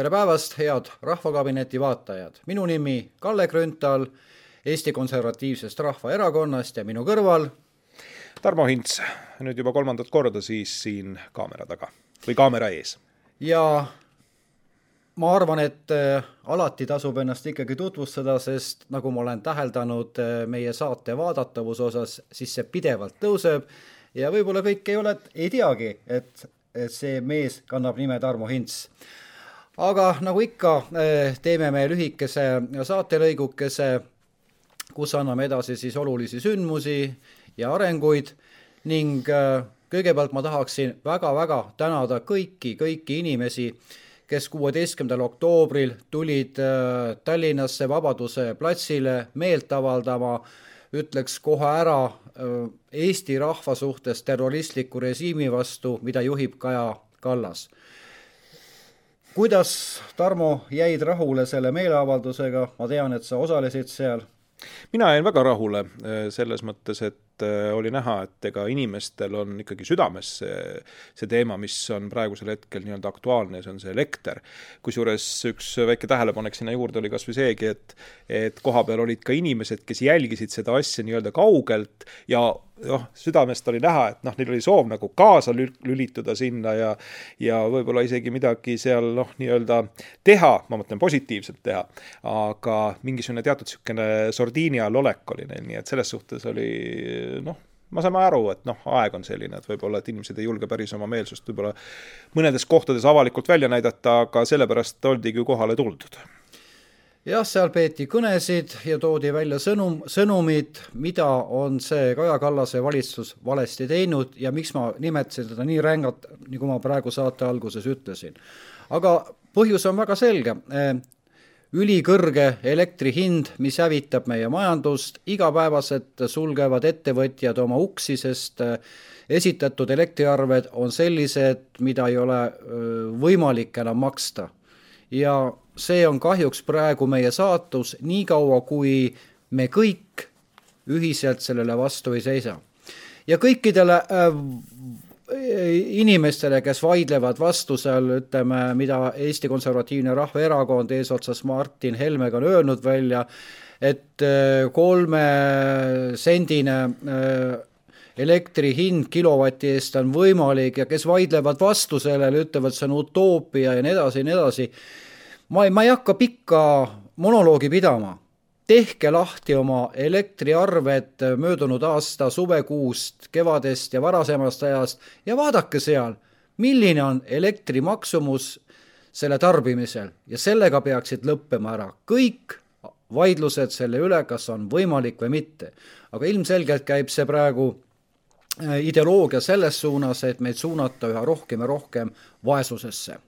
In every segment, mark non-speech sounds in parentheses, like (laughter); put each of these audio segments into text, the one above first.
tere päevast, head Rahvakabineti vaatajad, minu nimi Kalle Grünthal Eesti Konservatiivsest Rahvaerakonnast ja minu kõrval Tarmo Hints, nüüd juba kolmandat korda siis siin kaamera taga või kaamera ees. ja ma arvan, et äh, alati tasub ennast ikkagi tutvustada, sest nagu ma olen täheldanud äh, meie saate vaadatavuse osas, siis see pidevalt tõuseb ja võib-olla kõik ei ole, ei teagi, et, et see mees kannab nime Tarmo Hints. Aga nagu ikka, äh, teeme me lühikese saatelõigukese, kus anname edasi siis olulisi sündmusi ja arenguid ning kõigepealt ma tahaksin väga-väga tänada kõiki, kõiki inimesi, kes kuueteistkümnendal oktoobril tulid äh, Tallinnasse Vabaduse platsile meelt avaldama, ütleks kohe ära Eesti rahva suhtes terroristliku režiimi vastu, mida juhib Kaja Kallas. Kuidas, Tarmo, jäid rahule selle meeleavaldusega, ma tean, et sa osalesid seal mina jäin väga rahule äh, selles mõttes, et äh, oli näha, et ega inimestel on ikkagi südames see, see teema, mis on praegusel hetkel nii-öelda aktuaalne, see on see elekter. kusjuures üks väike tähelepanek sinna juurde oli kas või seegi, et, et kohapeal olid ka inimesed, kes jälgisid seda asja nii-öelda kaugelt ja noh, südamest oli näha, et noh, neil oli soov nagu kaasa lülituda sinna ja ja võib-olla isegi midagi seal noh, nii-öelda teha, ma mõtlen positiivselt teha, aga mingisugune teatud niisugune sordiini all olek oli neil, nii et selles suhtes oli noh, me saame aru, et noh, aeg on selline, et võib-olla, et inimesed ei julge päris oma meelsust võib-olla mõnedes kohtades avalikult välja näidata, aga sellepärast oldigi kohale tuldud jah, seal peeti kõnesid ja toodi välja sõnum, sõnumid, mida on see Kaja Kallase valitsus valesti teinud ja miks ma nimetasin teda nii rängalt, nagu ma praegu saate alguses ütlesin. aga põhjus on väga selge. ülikõrge elektri hind, mis hävitab meie majandust, igapäevaselt sulgevad ettevõtjad oma uksi, sest esitatud elektriarved on sellised, mida ei ole võimalik enam maksta. ja see on kahjuks praegu meie saatus, niikaua kui me kõik ühiselt sellele vastu ei seisa. ja kõikidele äh, inimestele, kes vaidlevad vastu seal, ütleme, mida Eesti Konservatiivne Rahvaerakond eesotsas Martin Helmega on öelnud välja, et äh, kolmesendine äh, elektri hind kilovati eest on võimalik ja kes vaidlevad vastu sellele, ütlevad, see on utoopia ja nii edasi ja nii edasi ma ei, ma ei hakka pikka monoloogi pidama. tehke lahti oma elektriarved möödunud aasta suvekuust, kevadest ja varasemast ajast ja vaadake seal, milline on elektri maksumus selle tarbimisel ja sellega peaksid lõppema ära kõik vaidlused selle üle, kas on võimalik või mitte. aga ilmselgelt käib see praegu äh, ideoloogia selles suunas, et meid suunata üha rohkem ja rohkem vaesusesse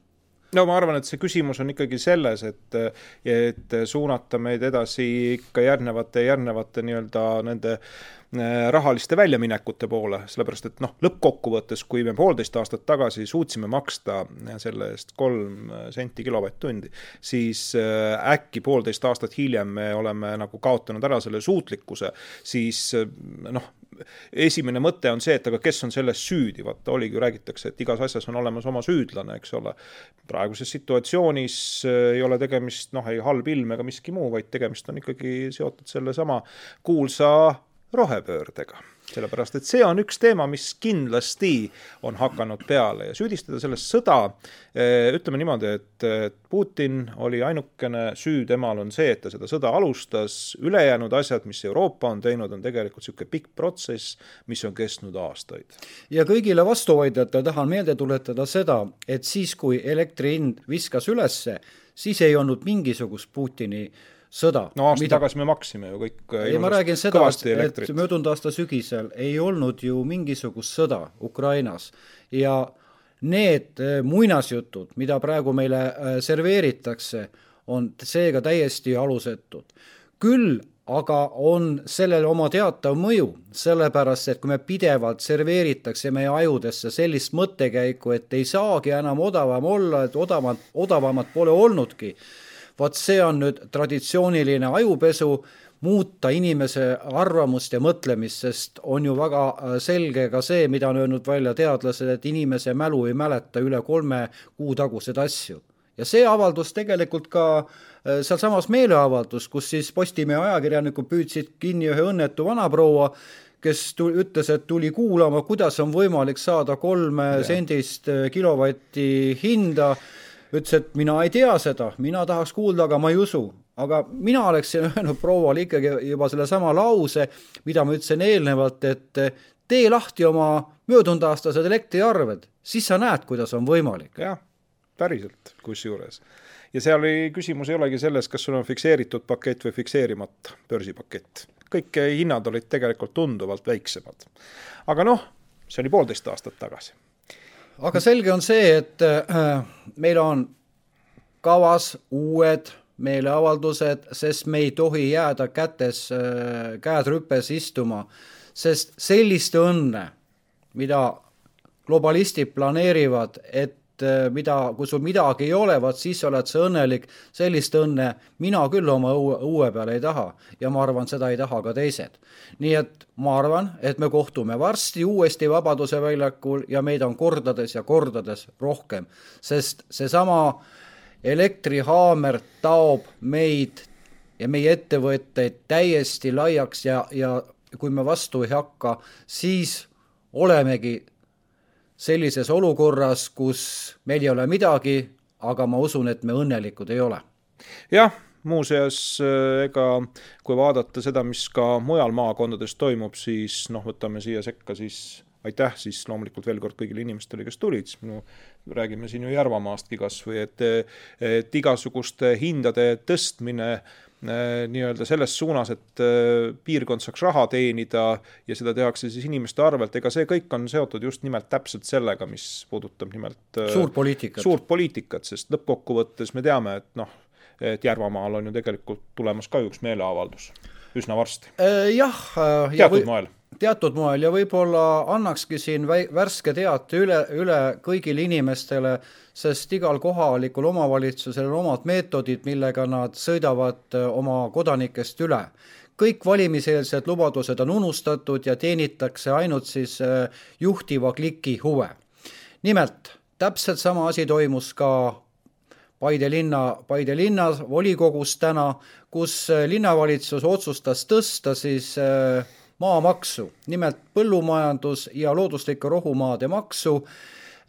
no ma arvan, et see küsimus on ikkagi selles, et, et suunata meid edasi ikka järgnevate, järgnevate nii-öelda nende äh, rahaliste väljaminekute poole, sellepärast et noh, lõppkokkuvõttes, kui me poolteist aastat tagasi suutsime maksta selle eest kolm senti kilovatt-tundi, siis äh, äkki poolteist aastat hiljem me oleme nagu kaotanud ära selle suutlikkuse, siis äh, noh, esimene mõte on see, et aga kes on selles süüdi, vaata oligi, räägitakse, et igas asjas on olemas oma süüdlane, eks ole. praeguses situatsioonis äh, ei ole tegemist noh, ei halb ilm ega miski muu, vaid tegemist on ikkagi seotud sellesama kuulsa rohepöördega sellepärast et see on üks teema, mis kindlasti on hakanud peale ja süüdistada selles sõda, eh, ütleme niimoodi, et Putin oli ainukene süü temal on see, et ta seda sõda alustas, ülejäänud asjad, mis Euroopa on teinud, on tegelikult niisugune pikk protsess, mis on kestnud aastaid. ja kõigile vastuvaidlejatele tahan meelde tuletada seda, et siis, kui elektri hind viskas ülesse, siis ei olnud mingisugust Putini äh, sõda. no aasta mida... tagasi me maksime ju kõik. Äh, ei, ma räägin seda, et, möödunud aasta sügisel ei olnud ju mingisugust sõda Ukrainas ja need äh, muinasjutud, mida praegu meile äh, serveeritakse, on seega täiesti alusetud. küll aga on sellel oma teatav mõju, sellepärast et kui me pidevalt serveeritakse meie ajudesse sellist mõttekäiku, et ei saagi enam odavam olla, et odavat, odavamat pole olnudki vot see on nüüd traditsiooniline ajupesu, muuta inimese arvamust ja mõtlemist, sest on ju väga äh, selge ka see, mida on öelnud välja teadlased, et inimese mälu ei mäleta üle kolme kuu taguseid asju. ja see avaldus tegelikult ka äh, sealsamas meeleavaldus, kus siis Postimehe ajakirjanikud püüdsid kinni ühe õnnetu vanaproua, kes tuli, ütles, et tuli kuulama, kuidas on võimalik saada kolme ja. sendist äh, kilovatti hinda, ütles, et mina ei tea seda, mina tahaks kuulda, aga ma ei usu. aga mina oleksin (laughs) öelnud prouale ikkagi juba sellesama lause, mida ma ütlesin eelnevalt, et tee lahti oma möödunud aastased elektriarved, siis sa näed, kuidas on võimalik. jah, päriselt, kusjuures. ja seal ei, küsimus ei olegi selles, kas sul on fikseeritud pakett või fikseerimata börsipakett. kõik hinnad olid tegelikult tunduvalt väiksemad. aga noh, see oli poolteist aastat tagasi. Aga selge on see, et äh, meil on kavas uued meeleavaldused, sest me ei tohi jääda kätes äh,, käed rüpes istuma, sest sellist õnne mida globalistid planeerivad, et eh, mida, kui sul midagi ei ole, vaat siis oled sa õnnelik, sellist õnne mina küll oma õue, õue peal ei taha ja ma arvan, seda ei taha ka teised. nii et ma arvan, et me kohtume varsti uuesti Vabaduse väljakul ja meid on kordades ja kordades rohkem, sest seesama elektrihaamer taob meid ja meie ettevõtteid täiesti laiaks ja, ja kui me vastu ei hakka, siis olemegi sellises olukorras, kus meil ei ole midagi, aga ma usun, et me õnnelikud ei ole. jah, muuseas, äh, ega kui vaadata seda, mis ka mujal maakondades toimub, siis noh, võtame siia sekka siis aitäh siis loomulikult veel kord kõigile inimestele, kes tulid, no räägime siin ju Järvamaastki kas või et, et igasuguste hindade tõstmine Äh, nii-öelda selles suunas, et äh, piirkond saaks raha teenida ja seda tehakse siis inimeste arvelt, ega see kõik on seotud just nimelt täpselt sellega, mis puudutab nimelt äh, suurt poliitikat, suurt poliitikat, sest lõppkokkuvõttes me teame, et noh, et Järvamaal on ju tegelikult tulemas ka üks meeleavaldus üsna varsti. jah. teatud või... moel teatud moel ja võib-olla annakski siin värske teate üle, üle kõigile inimestele, sest igal kohalikul omavalitsusel on omad meetodid, millega nad sõidavad äh, oma kodanikest üle. kõik valimiseelsed lubadused on unustatud ja teenitakse ainult siis äh, juhtiva kliki huve. nimelt, täpselt sama asi toimus ka Paide linna, Paide linna volikogus täna, kus äh, linnavalitsus otsustas tõsta siis äh, maamaksu, nimelt põllumajandus- ja looduslike rohumaade maksu.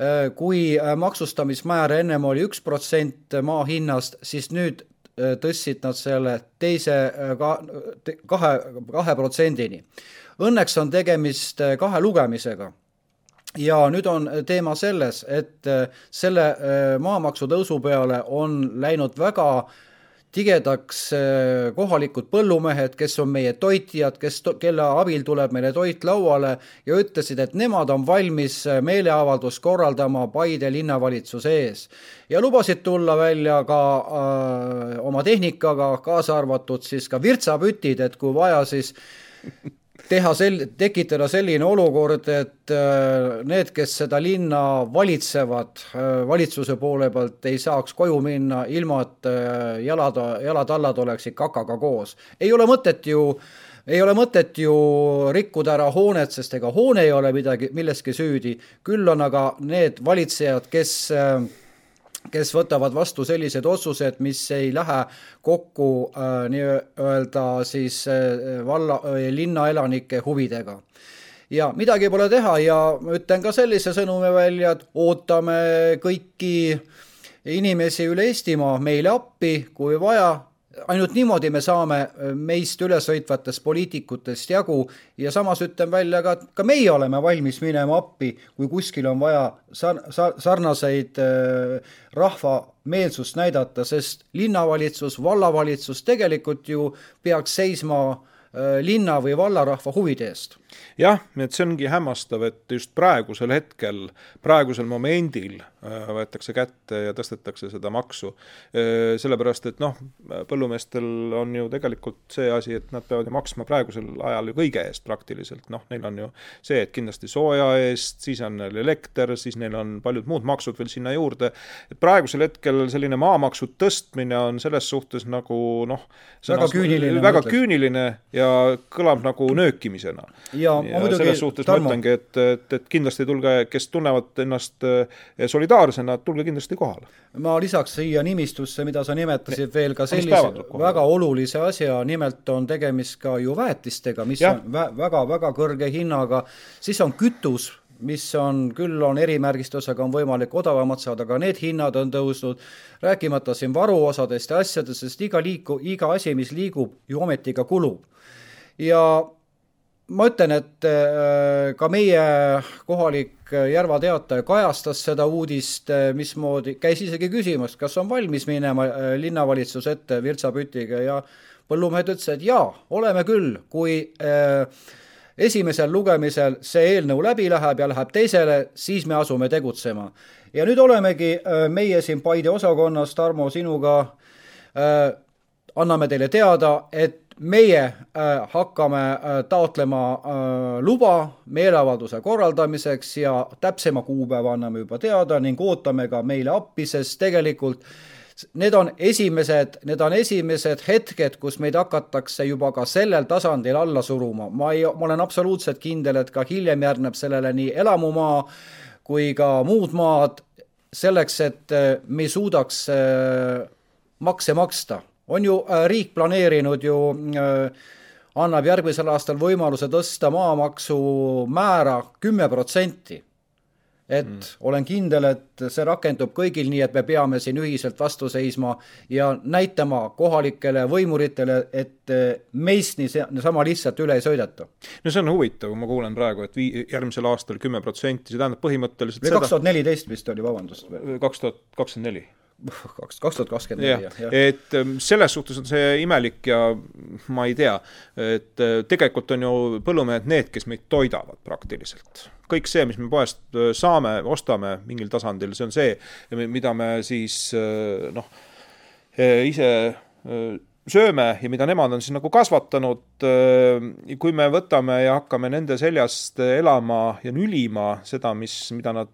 Äh, kui äh, maksustamismäär ennem oli üks protsent maa hinnast, siis nüüd äh, tõstsid nad selle teise ka, kahe, kahe protsendini. Õnneks on tegemist kahe lugemisega ja nüüd on teema selles, et selle maamaksu tõusu peale on läinud väga äh, tigedaks äh, kohalikud põllumehed, kes on meie toitjad, kes, kelle abil tuleb meile toit lauale ja ütlesid, et nemad on valmis äh, meeleavaldust korraldama Paide linnavalitsuse ees. ja lubasid tulla välja ka äh, oma tehnikaga, kaasa arvatud siis ka virtsapütid, et kui vaja, siis teha sel-, tekitada selline olukord, et äh, need, kes seda linna valitsevad äh, valitsuse poole pealt, ei saaks koju minna, ilma et äh, jalad, jalatallad oleksid kakaga koos. ei ole mõtet ju ei ole mõtet ju rikkuda ära hoonet, sest ega hoone ei ole midagi, milleski süüdi, küll on aga need valitsejad, kes äh, kes võtavad vastu sellised otsused, mis ei lähe kokku äh, nii-öelda siis äh, valla äh,, linnaelanike huvidega. ja midagi pole teha ja ma ütlen ka sellise sõnumi välja, et ootame kõiki inimesi üle Eestimaa meile appi, kui vaja ainult niimoodi me saame äh, meist ülesõitvatest poliitikutest jagu ja samas ütlen välja ka, et ka meie oleme valmis minema appi, kui kuskil on vaja sar-, sar-, sarnaseid äh, rahva meelsust näidata, sest linnavalitsus, vallavalitsus tegelikult ju peaks seisma äh, linna või vallarahva huvide eest jah, et see ongi hämmastav, et just praegusel hetkel, praegusel momendil äh, võetakse kätte ja tõstetakse seda maksu. Äh, sellepärast, et noh, põllumeestel on ju tegelikult see asi, et nad peavad ju maksma praegusel ajal ju kõige eest praktiliselt, noh, neil on ju see, et kindlasti sooja eest, siis on neil elekter, siis neil on paljud muud maksud veel sinna juurde. et praegusel hetkel selline maamaksu tõstmine on selles suhtes nagu noh, väga küüniline, väga küüniline ja kõlab nagu nöökimisena ja, ja muidugi, selles suhtes Tarmo... ma ütlengi, et, et, et kindlasti tulge, kes tunnevad ennast eh, solidaarsena, tulge kindlasti kohale. ma lisaks siia nimistusse, mida sa nimetasid ne, veel ka sellise väga olulise asja, nimelt on tegemist ka ju väetistega, mis ja. on vä väga-väga kõrge hinnaga, siis on kütus mis on, küll on erimärgistusega, on võimalik odavamalt saada, aga need hinnad on tõusnud, rääkimata siin varuosadest ja asjadest, sest iga liiku, iga asi, mis liigub, ju ometi ka kulub. ja ma ütlen, et äh, ka meie kohalik Järva Teataja kajastas seda uudist, äh, mismoodi, käis isegi küsimas, kas on valmis minema äh, linnavalitsus ette virtsapütiga ja põllumehed ütlesid, et jaa, oleme küll, kui esimesel lugemisel see eelnõu läbi läheb ja läheb teisele, siis me asume tegutsema. ja nüüd olemegi meie siin Paide osakonnas, Tarmo, sinuga anname teile teada, et meie äh, hakkame äh, taotlema äh, luba meeleavalduse korraldamiseks ja täpsema kuupäeva anname juba teada ning ootame ka meile appi, sest tegelikult need on esimesed, need on esimesed hetked, kus meid hakatakse juba ka sellel tasandil alla suruma. ma ei, ma olen absoluutselt kindel, et ka hiljem järgneb sellele nii elamumaa kui ka muud maad selleks, et äh, me suudaks äh, makse maksta on ju äh, riik planeerinud ju, äh, annab järgmisel aastal võimaluse tõsta maamaksu määra kümme protsenti. et mm. olen kindel, et see rakendub kõigil, nii et me peame siin ühiselt vastu seisma ja näitama kohalikele võimuritele, et äh, meist niisama lihtsalt üle ei sõideta. no see on huvitav, ma kuulen praegu, et vii-, järgmisel aastal kümme protsenti, see tähendab põhimõtteliselt või kaks tuhat neliteist vist oli, vabandust. kaks tuhat kakskümmend neli kaks, kaks tuhat kakskümmend neli, et ähm, selles suhtes on see imelik ja ma ei tea, et äh, tegelikult on ju põllumehed need, kes meid toidavad praktiliselt. kõik see, mis me poest äh, saame, ostame mingil tasandil, see on see, mida me siis äh, noh, ise sööme ja mida nemad on siis nagu kasvatanud, kui me võtame ja hakkame nende seljast elama ja nülima seda, mis, mida nad,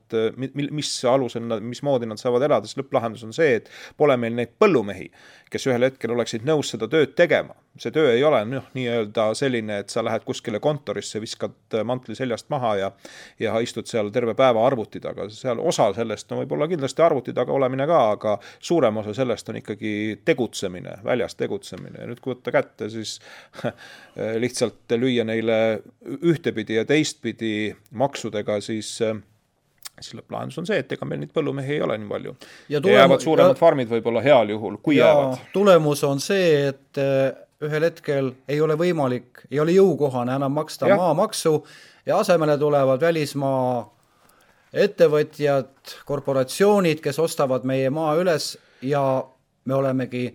mis alusel nad, mismoodi nad saavad elada, siis lõpplahendus on see, et pole meil neid põllumehi, kes ühel hetkel oleksid nõus seda tööd tegema. see töö ei ole noh, nii-öelda selline, et sa lähed kuskile kontorisse, viskad mantli seljast maha ja ja istud seal terve päeva arvuti taga, seal osa sellest on võib-olla kindlasti arvuti taga olemine ka, aga suurem osa sellest on ikkagi tegutsemine, väljas tegutsemine ja nüüd, kui võtta kätte, siis (laughs) lihtsalt lüüa neile ühtepidi ja teistpidi maksudega, siis siis lõpplahendus on see, et ega meil neid põllumehi ei ole nii palju. ja, tulem... jäävad suuremad ja... farmid võib-olla heal juhul, kui ja jäävad. tulemus on see, et äh, ühel hetkel ei ole võimalik, ei ole jõukohane enam maksta ja. maamaksu ja asemele tulevad välismaa ettevõtjad, korporatsioonid, kes ostavad meie maa üles ja me olemegi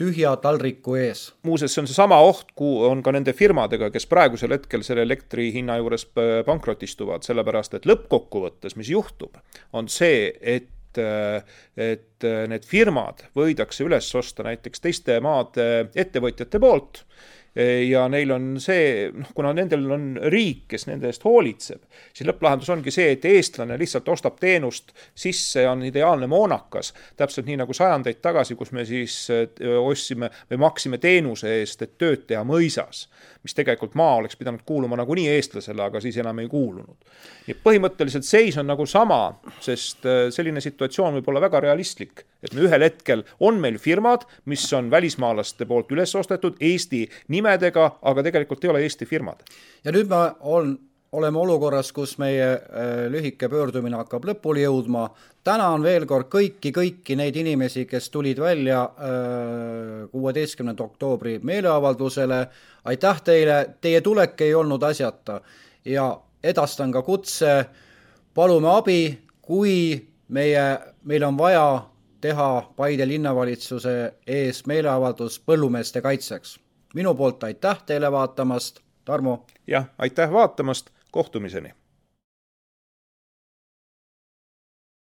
tühja taldriku ees. muuseas, see on seesama oht, kuhu on ka nende firmadega, kes praegusel hetkel selle elektri hinna juures pankrotistuvad, sellepärast et lõppkokkuvõttes, mis juhtub, on see, et et need firmad võidakse üles osta näiteks teiste maade ettevõtjate poolt ja neil on see, noh, kuna nendel on riik, kes nende eest hoolitseb, siis lõpplahendus ongi see, et eestlane lihtsalt ostab teenust sisse ja on ideaalne moonakas. täpselt nii nagu sajandeid tagasi, kus me siis ostsime või maksime teenuse eest, et tööd teha mõisas, mis tegelikult maa oleks pidanud kuuluma nagunii eestlasele, aga siis enam ei kuulunud. nii et põhimõtteliselt seis on nagu sama, sest selline situatsioon võib olla väga realistlik, et me ühel hetkel on meil firmad, mis on välismaalaste poolt üles ostetud Eesti nimedega, aga tegelikult ei ole Eesti firmad. ja nüüd me on, oleme olukorras, kus meie äh, lühike pöördumine hakkab lõpule jõudma. tänan veel kord kõiki, kõiki neid inimesi, kes tulid välja äh, kuueteistkümnenda oktoobri meeleavaldusele. aitäh teile, teie tulek ei olnud asjata ja edastan ka kutse, palume abi, kui meie, meil on vaja teha Paide linnavalitsuse ees meeleavaldus põllumeeste kaitseks minu poolt aitäh teile vaatamast, Tarmo! jah, aitäh vaatamast, kohtumiseni!